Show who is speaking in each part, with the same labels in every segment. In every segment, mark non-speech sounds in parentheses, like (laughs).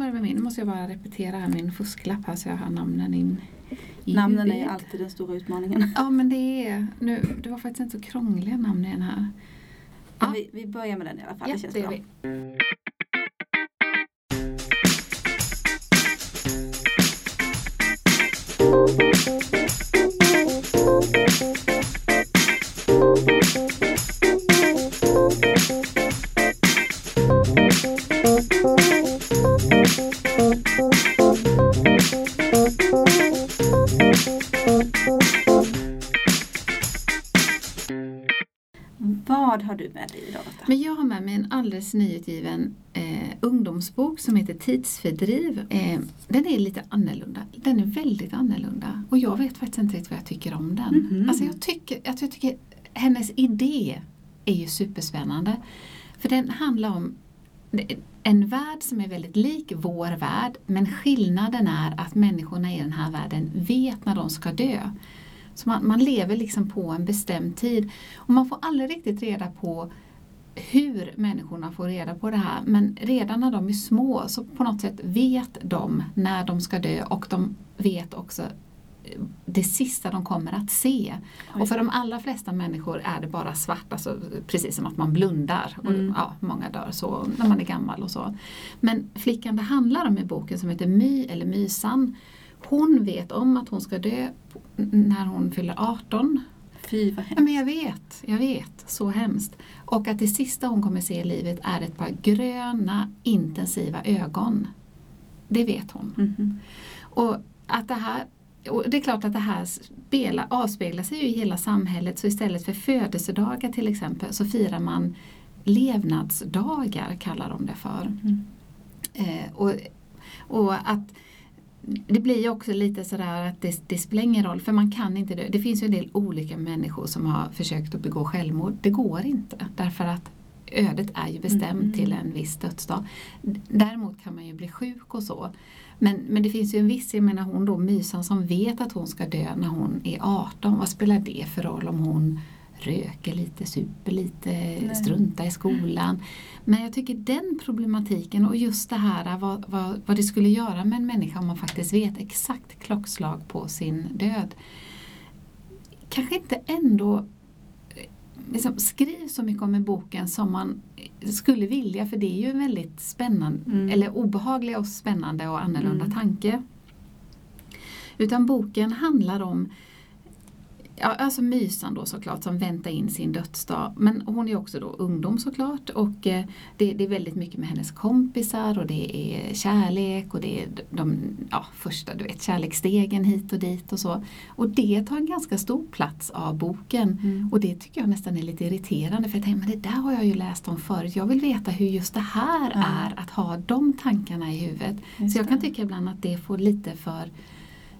Speaker 1: börja med min. Nu måste jag bara repetera här min fusklapp här så jag har namnen in i
Speaker 2: Namnen är ju
Speaker 1: huvudet.
Speaker 2: alltid den stora utmaningen.
Speaker 1: Ja men det är, nu, det var faktiskt inte så krångliga namn i den här. Ja.
Speaker 2: vi, vi börjar med den i alla fall,
Speaker 1: Ja,
Speaker 2: det känns
Speaker 1: det
Speaker 2: bra.
Speaker 1: vi. Alldeles nyutgiven eh, ungdomsbok som heter Tidsfördriv. Eh, den är lite annorlunda. Den är väldigt annorlunda. Och jag vet faktiskt inte riktigt vad jag tycker om den.
Speaker 2: Mhm.
Speaker 1: Alltså jag tycker, jag tycker hennes idé är ju superspännande. För den handlar om en värld som är väldigt lik vår värld men skillnaden är att människorna i den här världen vet när de ska dö. Så man, man lever liksom på en bestämd tid och man får aldrig riktigt reda på hur människorna får reda på det här men redan när de är små så på något sätt vet de när de ska dö och de vet också eh, det sista de kommer att se. Och för de allra flesta människor är det bara svart, alltså precis som att man blundar. Och,
Speaker 2: Mm.
Speaker 1: ja, många dör så när man är gammal och så. Men flickan det handlar om i boken som heter My eller Mysan, hon vet om att hon ska dö när hon fyller 18.
Speaker 2: Fy vad
Speaker 1: Ja,
Speaker 2: hemskt.
Speaker 1: men jag vet, jag vet, så hemskt. Och att det sista hon kommer se i livet är ett par gröna intensiva ögon. Det vet hon.
Speaker 2: Mhm.
Speaker 1: Och att det här och det är klart att det här spela, avspeglar sig ju i hela samhället så istället för födelsedagar till exempel så firar man levnadsdagar kallar de det för.
Speaker 2: Mm.
Speaker 1: Eh, och, och att det blir ju också lite sådär att det, det spelar ingen roll för man kan inte dö. Det finns ju en del olika människor som har försökt att begå självmord. Det går inte därför att ödet är ju bestämt
Speaker 2: Mm.
Speaker 1: till en viss dödsdag. Däremot kan man ju bli sjuk och så. Men, men det finns ju en viss, jag menar hon då Mysan som vet att hon ska dö när hon är 18. Vad spelar det för roll om hon röker lite, super lite,
Speaker 2: Nej.
Speaker 1: struntar i skolan. Men jag tycker den problematiken och just det här vad, vad, vad det skulle göra med en människa om man faktiskt vet exakt klockslag på sin död. Kanske inte ändå eh, liksom, skriv så mycket om i boken som man skulle vilja för det är ju en väldigt spännande,
Speaker 2: Mm.
Speaker 1: eller obehaglig och spännande och annorlunda
Speaker 2: Mm.
Speaker 1: tanke. Utan boken handlar om Ja, alltså Mysan då såklart som väntar in sin dödsdag. Men hon är också då ungdom såklart och eh, det, det är väldigt mycket med hennes kompisar och det är kärlek och det är de ja, första du vet, kärleksstegen hit och dit och så. Och det tar en ganska stor plats av boken.
Speaker 2: Mm.
Speaker 1: Och det tycker jag nästan är lite irriterande för jag tänker men det där har jag ju läst om förut. Jag vill veta hur just det här
Speaker 2: Ja.
Speaker 1: är att ha de tankarna i huvudet.
Speaker 2: Just
Speaker 1: Så jag kan
Speaker 2: det.
Speaker 1: tycka ibland att det får lite för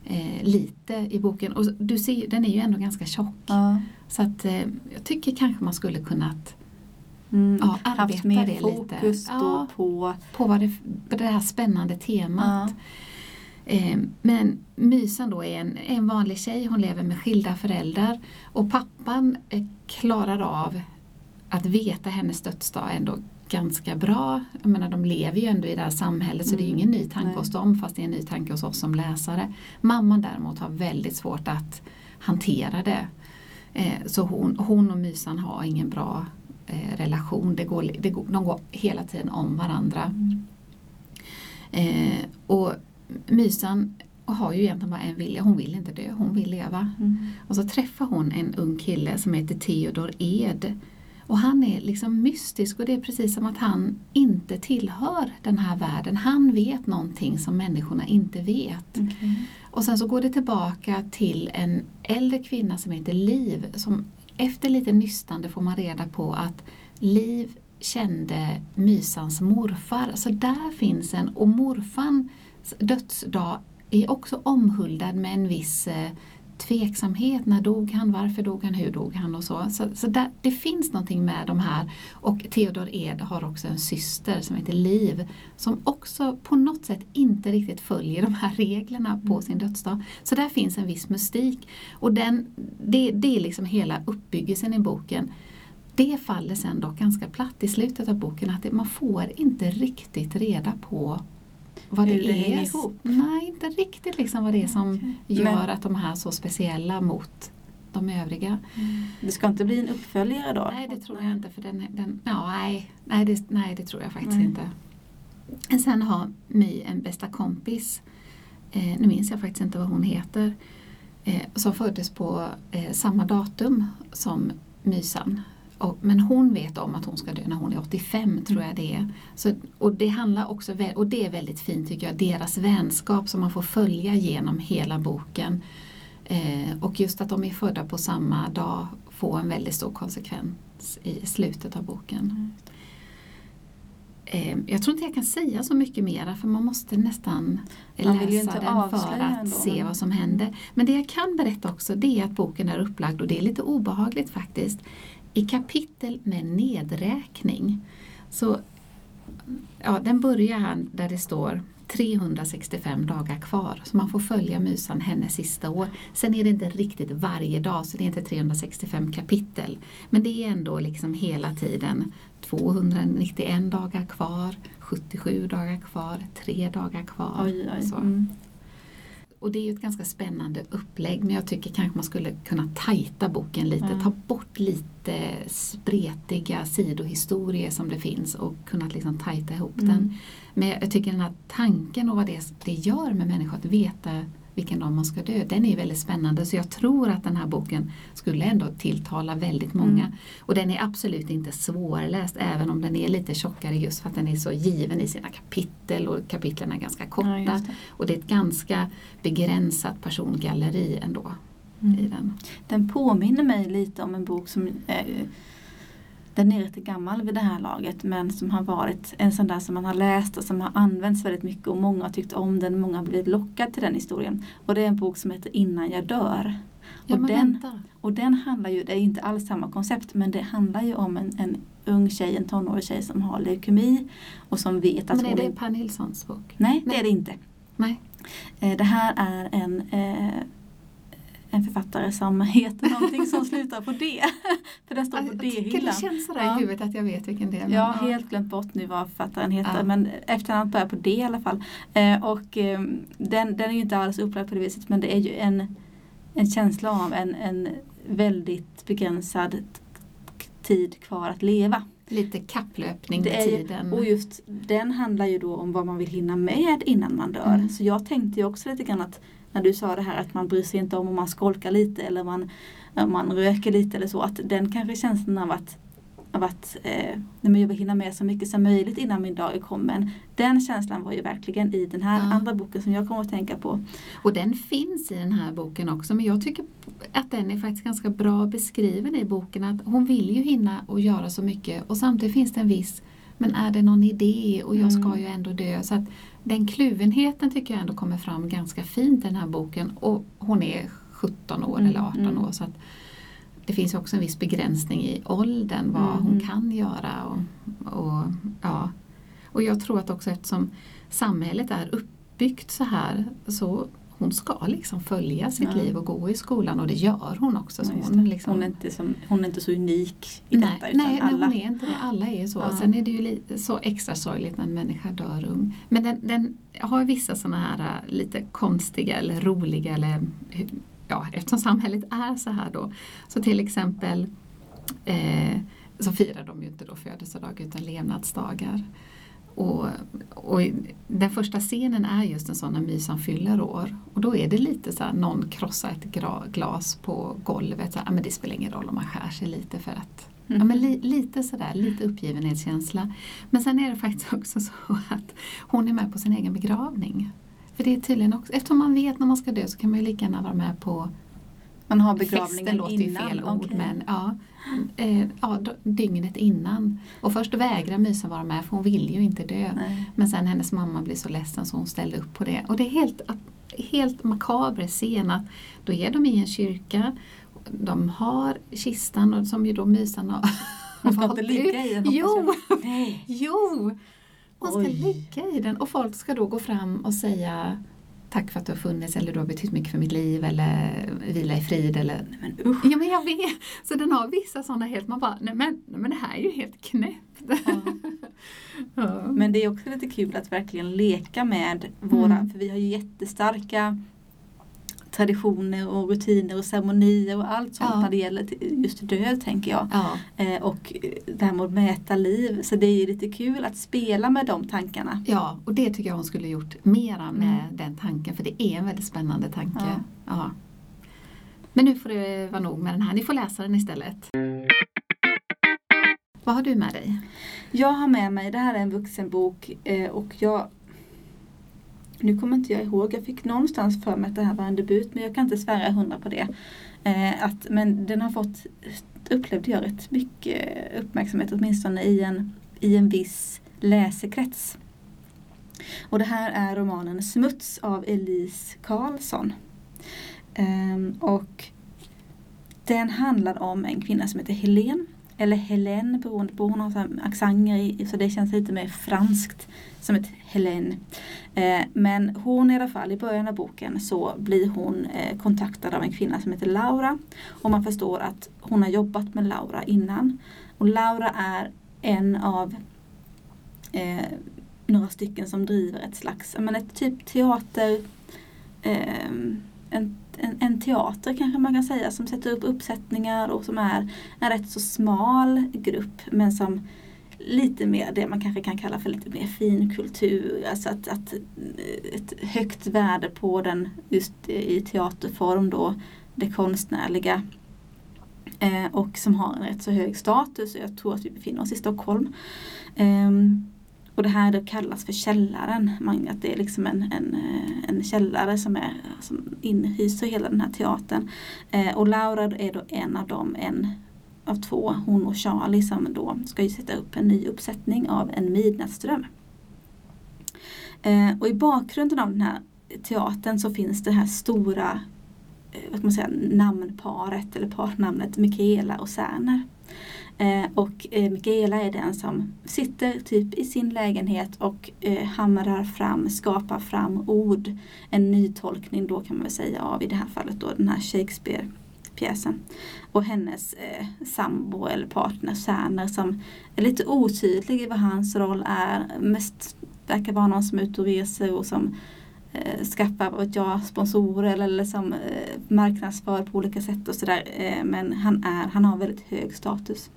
Speaker 1: eh, lite i boken. Och du ser, den är ju ändå ganska tjock.
Speaker 2: Ja.
Speaker 1: Så att eh, jag tycker kanske man skulle kunnat
Speaker 2: Mm.
Speaker 1: Ja,
Speaker 2: Haft
Speaker 1: arbeta
Speaker 2: mer
Speaker 1: det lite.
Speaker 2: fokus då
Speaker 1: Ja.
Speaker 2: på
Speaker 1: på vad det, på det här spännande temat.
Speaker 2: ja.
Speaker 1: Eh, men Mysan då är en, en vanlig tjej, hon lever med skilda föräldrar och pappan eh, klarar av att veta hennes dödsdag ändå ganska bra. Jag menar de lever ju ändå i det här samhället så det är ju
Speaker 2: Mm,
Speaker 1: ingen ny tanke
Speaker 2: nej.
Speaker 1: hos dem fast det är en ny tanke hos oss som läsare. Mamman däremot har väldigt svårt att hantera det. Eh, så hon, hon och Mysan har ingen bra eh, relation. Det går, det går, de går hela tiden om varandra.
Speaker 2: Mm.
Speaker 1: Eh, och Mysan har ju egentligen bara en vilja, hon vill inte dö, hon vill leva.
Speaker 2: Mm.
Speaker 1: Och så träffar hon en ung kille som heter Theodor Ed. Och han är liksom mystisk och det är precis som att han inte tillhör den här världen. Han vet någonting som människorna inte vet.
Speaker 2: Okej.
Speaker 1: Och sen så går det tillbaka till en äldre kvinna som heter Liv. Som efter lite nystande får man reda på att Liv kände Mysans morfar. Så där finns en, och morfans dödsdag är också omhuldad med en viss eh, tveksamhet. När dog han? Varför dog han? Hur dog han? Och så så, så där, det finns någonting med de här. Och Theodor Ed har också en syster som heter Liv som också på något sätt inte riktigt följer de här reglerna på sin dödsdag. Så där finns en viss mystik. Och den, det, det är liksom hela uppbyggelsen i boken. Det faller sen dock ganska platt i slutet av boken att det, man får inte riktigt reda på vad det,
Speaker 2: hur det hänger
Speaker 1: är.
Speaker 2: ihop.
Speaker 1: Nej, inte riktigt liksom vad det är som
Speaker 2: Okej.
Speaker 1: gör
Speaker 2: Men-
Speaker 1: att de här är så speciella mot de övriga.
Speaker 2: Det ska inte bli en uppföljare då?
Speaker 1: Nej, det tror jag inte. För den, den, ja, nej, nej, det, nej, det tror jag faktiskt
Speaker 2: Nej.
Speaker 1: inte. Sen har My en bästa kompis, eh, nu minns jag faktiskt inte vad hon heter, eh, som föddes på eh, samma datum som Mysan. Och, men hon vet om att hon ska dö när hon är 85 tror jag det är. Så, och, det handlar också, och det är väldigt fint tycker jag, deras vänskap som man får följa genom hela boken. Eh, och just att de är födda på samma dag får en väldigt stor konsekvens i slutet av boken. Eh, jag tror inte jag kan säga så mycket mera för man måste nästan
Speaker 2: Man
Speaker 1: läsa
Speaker 2: inte
Speaker 1: den för att
Speaker 2: ändå,
Speaker 1: se vad som händer. Men det jag kan berätta också det är att boken är upplagd och det är lite obehagligt faktiskt i kapitel med nedräkning. Så ja, den börjar här där det står 365 dagar kvar. Så man får följa Mysan hennes sista år. Sen är det inte riktigt varje dag så det är inte 365 kapitel. Men det är ändå liksom hela tiden 291 dagar kvar, 77 dagar kvar, 3 dagar kvar.
Speaker 2: Oj, oj.
Speaker 1: Så.
Speaker 2: Mm.
Speaker 1: Och det är ju ett ganska spännande upplägg men jag tycker kanske man skulle kunna tajta boken lite.
Speaker 2: Mm.
Speaker 1: Ta bort lite spretiga sidohistorier som det finns och kunna liksom tajta ihop
Speaker 2: Mm.
Speaker 1: den. Men jag tycker den här tanken och vad det, det gör med människor att veta vilken dag man ska dö, den är väldigt spännande. Så jag tror att den här boken skulle ändå tilltala väldigt många.
Speaker 2: Mm.
Speaker 1: Och den är absolut inte svårläst även om den är lite tjockare just för att den är så given i sina kapitel och kapitlen är ganska korta.
Speaker 2: Ja, det.
Speaker 1: Och det är ett ganska begränsat persongalleri ändå i
Speaker 2: Mm.
Speaker 1: den.
Speaker 2: Den påminner mig lite om en bok som eh, den är lite gammal vid det här laget men som har varit en sån där som man har läst och som har använts väldigt mycket och många har tyckt om den, många har blivit lockade till den historien. Och det är en bok som heter Innan jag dör.
Speaker 1: Ja,
Speaker 2: och, den,
Speaker 1: vänta.
Speaker 2: och den handlar ju, det är inte alls samma koncept men det handlar ju om en, en ung tjej, en tonårig tjej som har leukemi och som vet att
Speaker 1: Men är
Speaker 2: hon
Speaker 1: det Per Nilssons bok?
Speaker 2: Nej, det
Speaker 1: Nej.
Speaker 2: är det inte.
Speaker 1: Nej.
Speaker 2: Eh, Det här är en, eh, en författare som heter någonting som slutar på D. (laughs) För den står på D-hyllan.
Speaker 1: det känns sådär
Speaker 2: Ja.
Speaker 1: i huvudet att jag vet vilken det är.
Speaker 2: Jag har
Speaker 1: ja.
Speaker 2: helt glömt bort nu vad författaren heter
Speaker 1: Ja.
Speaker 2: men efternamnet börjar på D i alla fall. Eh, och eh, den, den är ju inte alls upplagd på det viset men det är ju en, en känsla av en, en väldigt begränsad tid kvar att leva.
Speaker 1: Lite kapplöpning med tiden.
Speaker 2: Och just den handlar ju då om vad man vill hinna med innan man dör.
Speaker 1: Mm.
Speaker 2: Så jag tänkte ju också lite grann att när du sa det här att man bryr sig inte om om man skolkar lite eller man, om man röker lite eller så. Att den kanske känslan av att, av att eh, jag vill hinna med så mycket som möjligt innan min dag är kommen. Den känslan var ju verkligen i den här
Speaker 1: Ja.
Speaker 2: andra boken som jag kommer att tänka på.
Speaker 1: Och den finns i den här boken också men jag tycker att den är faktiskt ganska bra beskriven i boken. Att hon vill ju hinna och göra så mycket och samtidigt finns det en viss men är det någon idé och jag ska
Speaker 2: Mm.
Speaker 1: ju ändå dö. Så att den kluvenheten tycker jag ändå kommer fram ganska fint i den här boken. Och hon är 17 år
Speaker 2: Mm,
Speaker 1: eller 18
Speaker 2: mm.
Speaker 1: år. Så att det finns också en viss begränsning i åldern vad
Speaker 2: Mm,
Speaker 1: hon
Speaker 2: mm.
Speaker 1: kan göra. Och, och, ja. och jag tror att också eftersom samhället är uppbyggt så här så hon ska liksom följa sitt
Speaker 2: Ja.
Speaker 1: liv och gå i skolan och det gör hon också. Så
Speaker 2: Ja,
Speaker 1: hon, liksom,
Speaker 2: hon, är inte som, hon är inte så unik i
Speaker 1: nej,
Speaker 2: detta
Speaker 1: nej,
Speaker 2: alla.
Speaker 1: nej, hon är inte det. Alla är så.
Speaker 2: Ja.
Speaker 1: Sen är det ju lite, så extra sorgligt när en människa dör ung. Men den, den har vissa sådana här äh, lite konstiga eller roliga eller ja, eftersom samhället är så här då. Så till exempel eh, så firar de ju inte då födelsedag utan levnadsdagar. Och, och den första scenen är just en sån när Mysan fyller år. Och då är det lite så här, någon krossar ett glas på golvet. Så här, "Ah, men det spelar ingen roll om man skär sig lite för att Ja, men li, lite sådär, lite uppgivenhetskänsla. Men sen är det faktiskt (laughs) också så att hon är med på sin egen begravning. För det är tydligen också, eftersom man vet när man ska dö så kan man ju lika gärna vara med på
Speaker 2: Man har
Speaker 1: festen,
Speaker 2: begravningen
Speaker 1: låter ju fel ord
Speaker 2: Okej.
Speaker 1: men ja, eh, ja, dygnet innan. Och först vägrar Mysan vara med för hon vill ju inte dö.
Speaker 2: Nej.
Speaker 1: Men sen hennes mamma blir så ledsen så hon ställde upp på det. Och det är helt, helt makaber scen att då är de i en kyrka, de har kistan och som ju då Mysan har (laughs)
Speaker 2: Hon ska inte ligga i den
Speaker 1: Jo.
Speaker 2: Nej.
Speaker 1: jo! Hon ska
Speaker 2: Oj.
Speaker 1: ligga i den och folk ska då gå fram och säga Tack för att du har funnits eller du har betytt mycket för mitt liv eller vila i frid eller
Speaker 2: Nej, men usch.
Speaker 1: Ja men jag vet! Så den har vissa sådana helt, man bara nej men, nej men det här är ju helt knäppt.
Speaker 2: Ja. (laughs) ja. Men det är också lite kul att verkligen leka med våra,
Speaker 1: Mm.
Speaker 2: för vi har ju jättestarka traditioner och rutiner och ceremonier och allt sånt
Speaker 1: Ja.
Speaker 2: när det gäller just död tänker jag.
Speaker 1: Ja,
Speaker 2: Eh, och eh, det här med att mäta liv. Så det är ju lite kul att spela med de tankarna.
Speaker 1: ja, och det tycker jag hon skulle gjort mera med
Speaker 2: Mm.
Speaker 1: den tanken för det är en väldigt spännande tanke.
Speaker 2: Ja.
Speaker 1: Ja. Men nu får det vara nog med den här, ni får läsa den istället. Vad har du med dig?
Speaker 2: Jag har med mig, det här är en vuxenbok eh, och jag nu kommer inte jag ihåg, jag fick någonstans för mig att det här var en debut men jag kan inte svära hundra på det. Eh, att, men den har fått, upplevde jag, rätt mycket uppmärksamhet åtminstone i en, i en viss läsekrets. Och det här är romanen Smuts av Elise Karlsson. Eh, och den handlar om en kvinna som heter Helene eller Helene beroende på, hon har så accenter i, så det känns lite mer franskt som ett Helene. Eh, men hon i alla fall, i början av boken så blir hon eh, kontaktad av en kvinna som heter Laura. Och man förstår att hon har jobbat med Laura innan. Och Laura är en av eh, några stycken som driver ett slags, men ett typ teater, eh, en, en, en teater kanske man kan säga, som sätter upp uppsättningar och som är en rätt så smal grupp men som lite mer det man kanske kan kalla för lite mer finkultur. Alltså att, att eh, ett högt värde på den just i teaterform då, det konstnärliga. Eh, och som har en rätt så hög status. Jag tror att vi befinner oss i Stockholm. Ehm, och det här då kallas för källaren. Man, att det är liksom en, en, eh, en källare som, är, som inhyser hela den här teatern. Eh, och Laura är då en av dem, en av två, hon och Charlie som då ska ju sätta upp en ny uppsättning av En midnattsdröm. Eh, och i bakgrunden av den här teatern så finns det här stora eh, vad ska man säga, namnparet eller parnamnet Mikaela och Särner. Eh, och eh, Mikaela är den som sitter typ i sin lägenhet och eh, hamrar fram, skapar fram ord. En nytolkning då kan man väl säga av i det här fallet då den här Shakespeare-pjäsen. Och hennes eh, sambo eller partner Särner som är lite otydlig i vad hans roll är. Mest verkar vara någon som är ute och reser och som eh, skaffar vad jag, sponsorer eller, eller som eh, marknadsför på olika sätt och sådär. Eh, men han, är, han har väldigt hög status.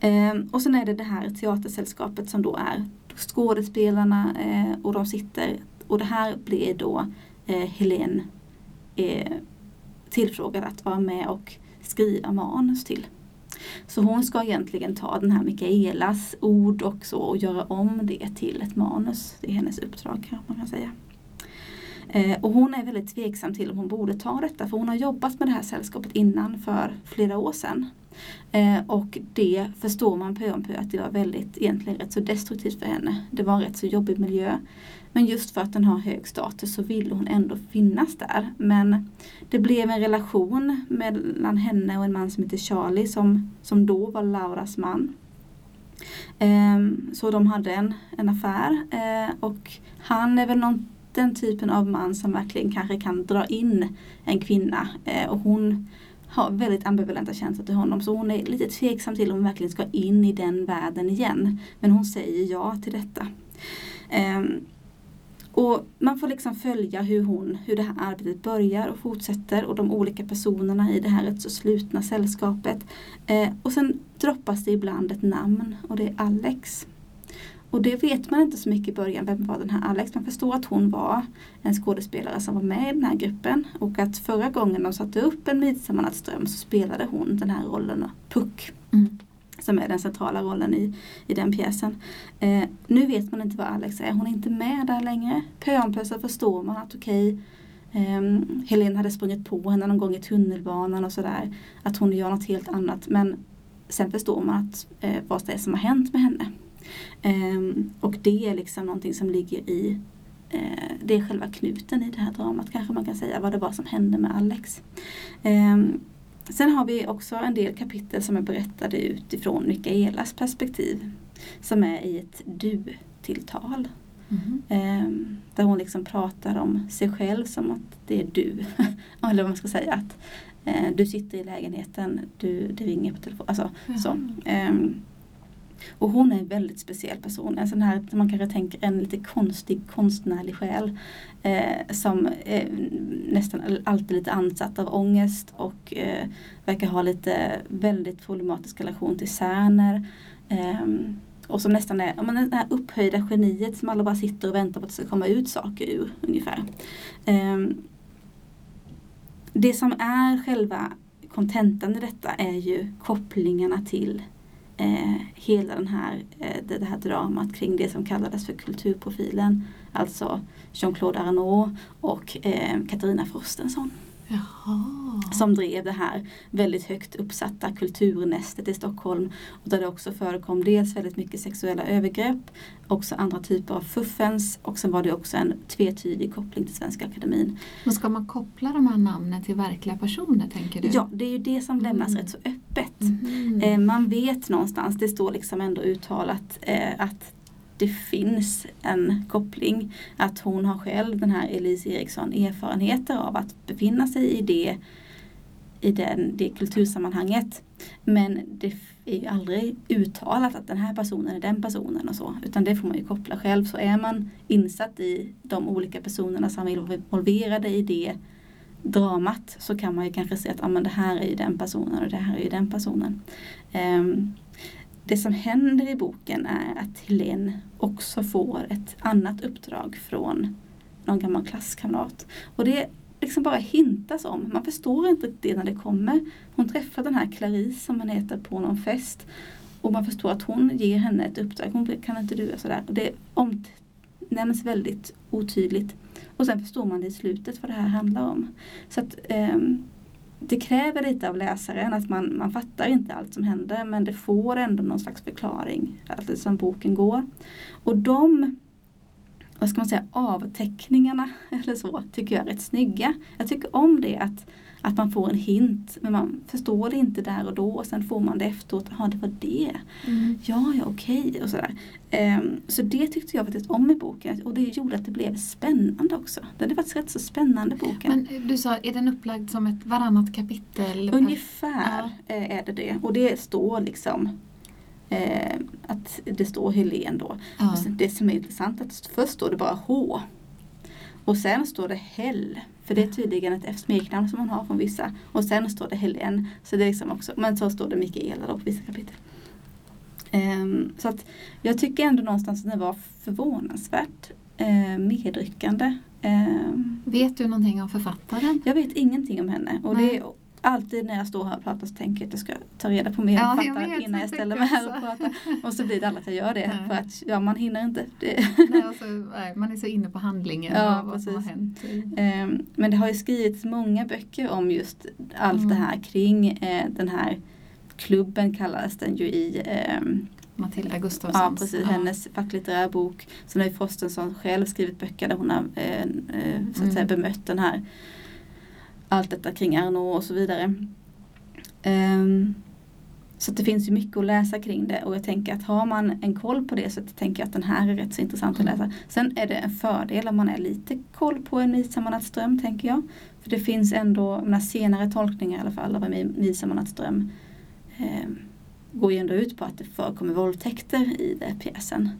Speaker 2: Eh, och sen är det det här teatersällskapet som då är skådespelarna eh, och de sitter och det här blir då eh, Helene eh, tillfrågad att vara med och skriva manus till. Så hon ska egentligen ta den här Mikaelas ord också och göra om det till ett manus. Det är hennes uppdrag kan man säga. Eh, och hon är väldigt tveksam till om hon borde ta detta för hon har jobbat med det här sällskapet innan för flera år sedan. Eh, och det förstår man pö om pö att det var väldigt, egentligen rätt så destruktivt för henne. Det var en rätt så jobbig miljö. Men just för att den har hög status så ville hon ändå finnas där. Men det blev en relation mellan henne och en man som heter Charlie som, som då var Lauras man. Ehm, så de hade en, en affär eh, och han är väl någon, den typen av man som verkligen kanske kan dra in en kvinna eh, och hon har väldigt ambivalenta känslor till honom så hon är lite tveksam till om hon verkligen ska in i den världen igen. Men hon säger ja till detta. Eh, och man får liksom följa hur, hon, hur det här arbetet börjar och fortsätter och de olika personerna i det här rätt så slutna sällskapet. Eh, och sen droppas det ibland ett namn och det är Alex. Och det vet man inte så mycket i början, vem var den här Alex? Man förstår att hon var en skådespelare som var med i den här gruppen och att förra gången de satte upp en Midsommarnattsdröm så spelade hon den här rollen Puck.
Speaker 1: Mm.
Speaker 2: Som är den centrala rollen i, i den pjäsen. Eh, nu vet man inte vad Alex är, hon är inte med där längre. Pö om pö så förstår man att okej, eh, Helene hade sprungit på henne någon gång i tunnelbanan och sådär. Att hon gör något helt annat. Men sen förstår man att, eh, vad det är som har hänt med henne. Um, och det är liksom någonting som ligger i uh, Det är själva knuten i det här dramat kanske man kan säga vad det var som hände med Alex. Um, sen har vi också en del kapitel som är berättade utifrån Mikaelas perspektiv. Som är i ett du-tilltal. Um, där hon liksom pratar om sig själv som att det är du. (laughs) Eller vad man ska säga. att uh, Du sitter i lägenheten, du, det ringer på telefon. Alltså, så. Och hon är en väldigt speciell person. En sån här, man kanske tänker, en lite konstig konstnärlig själ. Eh, som är nästan alltid lite ansatt av ångest och eh, verkar ha lite väldigt problematisk relation till Cerner. Eh, och som nästan är men det här upphöjda geniet som alla bara sitter och väntar på att det ska komma ut saker ur ungefär. Ehm, det som är själva kontentan i detta är ju kopplingarna till eh, hela den här, eh, det, det, här dramat kring det som kallades för kulturprofilen. Alltså Jean-Claude Arnault och eh, Katarina Frostenson.
Speaker 1: Jaha.
Speaker 2: Som drev det här väldigt högt uppsatta kulturnästet i Stockholm. Och där det också förekom dels väldigt mycket sexuella övergrepp, också andra typer av fuffens och sen var det också en tvetydig koppling till Svenska Akademin.
Speaker 1: Men ska man koppla de här namnen till verkliga personer tänker du?
Speaker 2: Ja, det är ju det som lämnas mm. rätt så öppet.
Speaker 1: Mm.
Speaker 2: Eh, man vet någonstans, det står liksom ändå uttalat eh, att det finns en koppling. Att hon har själv, den här Elise Eriksson, erfarenheter av att befinna sig i det, i den, det kultursammanhanget. Men det är ju aldrig uttalat att den här personen är den personen och så. Utan det får man ju koppla själv. Så är man insatt i de olika personerna som är involverade i det dramat så kan man ju kanske se att ah, men det här är ju den personen och det här är ju den personen. Um, det som händer i boken är att Helene också får ett annat uppdrag från någon gammal klasskamrat. Och det liksom bara hintas om. Man förstår inte det när det kommer. Hon träffar den här Clarice som hon heter på någon fest. Och man förstår att hon ger henne ett uppdrag. Hon kan inte du sådär. Och det omnämns väldigt otydligt. Och sen förstår man det i slutet vad det här handlar om. Så att um, det kräver lite av läsaren att man, man fattar inte allt som händer men det får ändå någon slags förklaring allt som boken går. Och de vad ska man säga, avteckningarna (laughs) eller så tycker jag är rätt snygga. Jag tycker om det att att man får en hint men man förstår det inte där och då och sen får man det efteråt. Ja, det var det.
Speaker 1: Mm.
Speaker 2: Ja, ja, okej och sådär. Um, så det tyckte jag faktiskt om i boken och det gjorde att det blev spännande också. Den är faktiskt rätt så spännande boken.
Speaker 1: Men du sa, är den upplagd som ett varannat kapitel?
Speaker 2: Ungefär ja. är det det. Och det står liksom eh, att det står Helen då.
Speaker 1: Ja.
Speaker 2: det som är intressant är att först står det bara H. Och sen står det Hell. För det är tydligen ett smeknamn som man har från vissa. Och sen står det Helen. Så det är liksom också, men så står det Mikaela då på vissa kapitel. Um, så att jag tycker ändå någonstans att den var förvånansvärt uh, medryckande. Um,
Speaker 1: vet du någonting om författaren?
Speaker 2: Jag vet ingenting om henne. Och det är alltid när jag står här och pratar så tänker jag att jag ska ta reda på mer ja, författare innan jag ställer mig här och pratar. Och så blir det aldrig att jag gör det. Nej. För att ja, man hinner inte. (laughs)
Speaker 1: Nej, alltså, man är så inne på handlingen ja, och vad precis. som har hänt.
Speaker 2: Um, men det har ju skrivits många böcker om just allt mm. det här kring uh, den här klubben kallades den ju i um,
Speaker 1: Matilda Gustafssons.
Speaker 2: Ja, precis. Ja. Hennes facklitterära bok. Sen har ju Frostenson själv skrivit böcker där hon har eh, eh, så att säga, mm. bemött den här allt detta kring Arnault och så vidare. Um, så det finns ju mycket att läsa kring det och jag tänker att har man en koll på det så tänker jag att den här är rätt så intressant att läsa. Sen är det en fördel om man är lite koll på en Midsommarnattsdröm tänker jag. För det finns ändå, senare tolkningar i alla fall av en Midsommarnattsdröm Um, ehm, går ju ändå ut på att det förekommer våldtäkter i den pjäsen.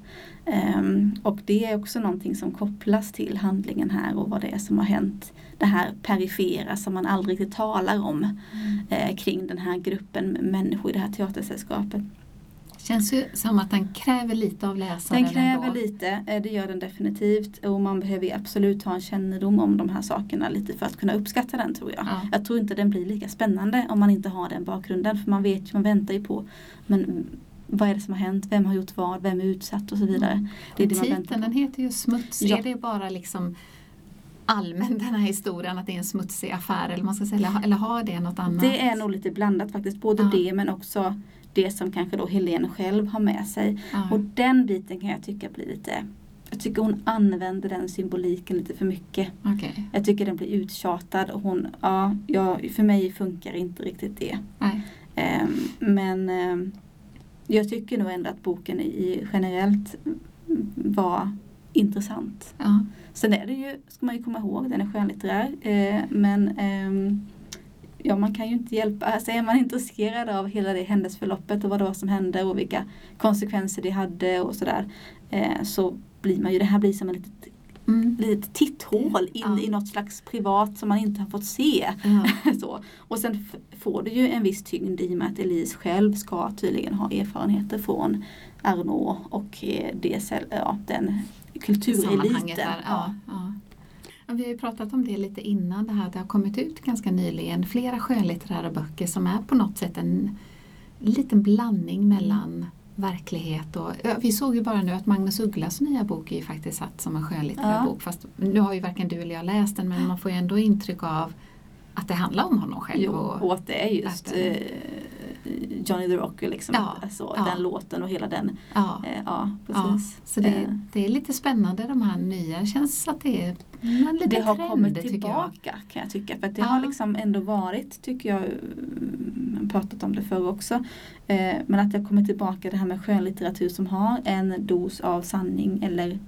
Speaker 2: Um, och det är också någonting som kopplas till handlingen här och vad det är som har hänt. Det här perifera som man aldrig riktigt talar om mm. eh, kring den här gruppen människor i det här teatersällskapet.
Speaker 1: Känns ju som att den kräver lite av läsaren
Speaker 2: Den kräver ändå. lite, eh, det gör den definitivt. Och man behöver absolut ha en kännedom om de här sakerna lite för att kunna uppskatta den tror jag.
Speaker 1: Ja.
Speaker 2: Jag tror inte den blir lika spännande om man inte har den bakgrunden. För man vet ju, man väntar ju på men vad är det som har hänt, vem har gjort vad, vem är utsatt och så vidare. Mm.
Speaker 1: Det är det titeln den heter ju Smuts. Ja. Är det bara liksom allmän (laughs) den här historien att det är en smutsig affär eller man ska säga, eller har det något annat?
Speaker 2: Det är nog lite blandat faktiskt, både ja. det men också det som kanske då Helene själv har med sig.
Speaker 1: Ja.
Speaker 2: Och den biten kan jag tycka blir lite jag tycker hon använder den symboliken lite för mycket.
Speaker 1: Okay.
Speaker 2: Jag tycker den blir uttjatad och hon, ja, ja för mig funkar inte riktigt det. Um, men um, jag tycker nog ändå att boken i, generellt var intressant.
Speaker 1: Ja.
Speaker 2: Sen är det ju, ska man ju komma ihåg, den är skönlitterär. Eh, men eh, ja, man kan ju inte hjälpa, alltså är man intresserad av hela det händelseförloppet och vad det var som hände och vilka konsekvenser det hade och sådär. Eh, så blir man ju, det här blir som ett litet,
Speaker 1: Mm.
Speaker 2: litet titthål in
Speaker 1: Ja.
Speaker 2: i något slags privat som man inte har fått se.
Speaker 1: Ja. (laughs)
Speaker 2: så. Och sen får det ju en viss tyngd i och med att Elise själv ska tydligen ha erfarenheter från Arnaud och eh, det, ja, den kultureliten.
Speaker 1: Ja, ja. Vi har ju pratat om det lite innan, det här det har kommit ut ganska nyligen flera skönlitterära böcker som är på något sätt en liten blandning mellan verklighet och... Vi såg ju bara nu att Magnus Ugglas nya bok är ju faktiskt satt som en skönlitterär
Speaker 2: Ja.
Speaker 1: bok. Fast nu har ju varken du eller jag läst den men man får ju ändå intryck av att det handlar om honom själv.
Speaker 2: Jo,
Speaker 1: och,
Speaker 2: och att det är just
Speaker 1: att
Speaker 2: eh, Johnny the Rocker liksom.
Speaker 1: Ja,
Speaker 2: Alltså,
Speaker 1: ja.
Speaker 2: Den låten och hela den.
Speaker 1: ja,
Speaker 2: Eh, ja, precis.
Speaker 1: så det,
Speaker 2: Eh,
Speaker 1: det är lite spännande de här nya. känns att det är en liten
Speaker 2: det har
Speaker 1: trend,
Speaker 2: kommit
Speaker 1: tycker jag.
Speaker 2: tillbaka kan jag tycka. För att det har liksom ändå varit, tycker jag, mm, pratat om det förr också. Eh, men att det har kommit tillbaka det här med skönlitteratur som har en dos av sanning eller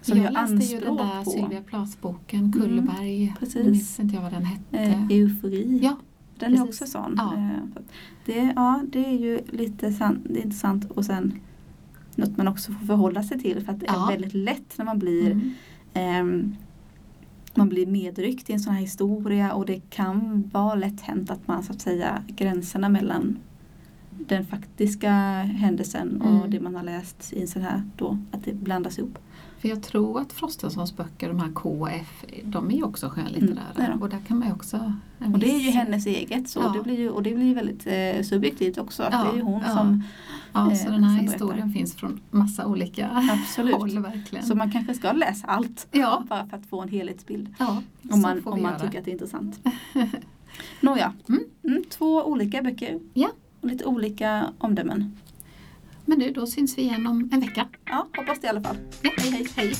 Speaker 2: som
Speaker 1: jag läste ju den där
Speaker 2: på
Speaker 1: Sylvia Plaths-boken Kulleberg.
Speaker 2: precis.
Speaker 1: Nu minns inte jag vad den hette.
Speaker 2: eh, eufori.
Speaker 1: Ja,
Speaker 2: Den är
Speaker 1: precis.
Speaker 2: också sån.
Speaker 1: Ja.
Speaker 2: Eh, Det, ja, det är ju lite sant, det är intressant och sen något man också får förhålla sig till för att det
Speaker 1: Ja.
Speaker 2: är väldigt lätt när man blir
Speaker 1: mm.
Speaker 2: ehm, man blir medryckt i en sån här historia och det kan vara lätt hänt att man så att säga gränserna mellan den faktiska händelsen och
Speaker 1: Mm.
Speaker 2: det man har läst i en sån här då, att det blandas ihop.
Speaker 1: För jag tror att Frostensons böcker, de här KF, de är ju också skönlitterära.
Speaker 2: Mm,
Speaker 1: och där kan man också...
Speaker 2: Och det är ju hennes eget så
Speaker 1: Ja.
Speaker 2: det blir ju, och det blir väldigt eh, subjektivt också. Att
Speaker 1: Ja,
Speaker 2: det är ju hon
Speaker 1: ja.
Speaker 2: som
Speaker 1: Ja,
Speaker 2: eh,
Speaker 1: så den här
Speaker 2: berättar.
Speaker 1: historien finns från massa olika
Speaker 2: Absolut.
Speaker 1: håll verkligen.
Speaker 2: Så man kanske ska läsa allt
Speaker 1: Ja.
Speaker 2: bara för att få en helhetsbild.
Speaker 1: ja,
Speaker 2: Om man, om man
Speaker 1: göra.
Speaker 2: tycker att det är intressant. (laughs) Nåja,
Speaker 1: Mm.
Speaker 2: mm, två olika böcker.
Speaker 1: Ja.
Speaker 2: Och lite olika omdömen.
Speaker 1: Men du, då syns vi igen om en vecka.
Speaker 2: Ja, hoppas det i alla fall.
Speaker 1: Ja, hej, hej. hej.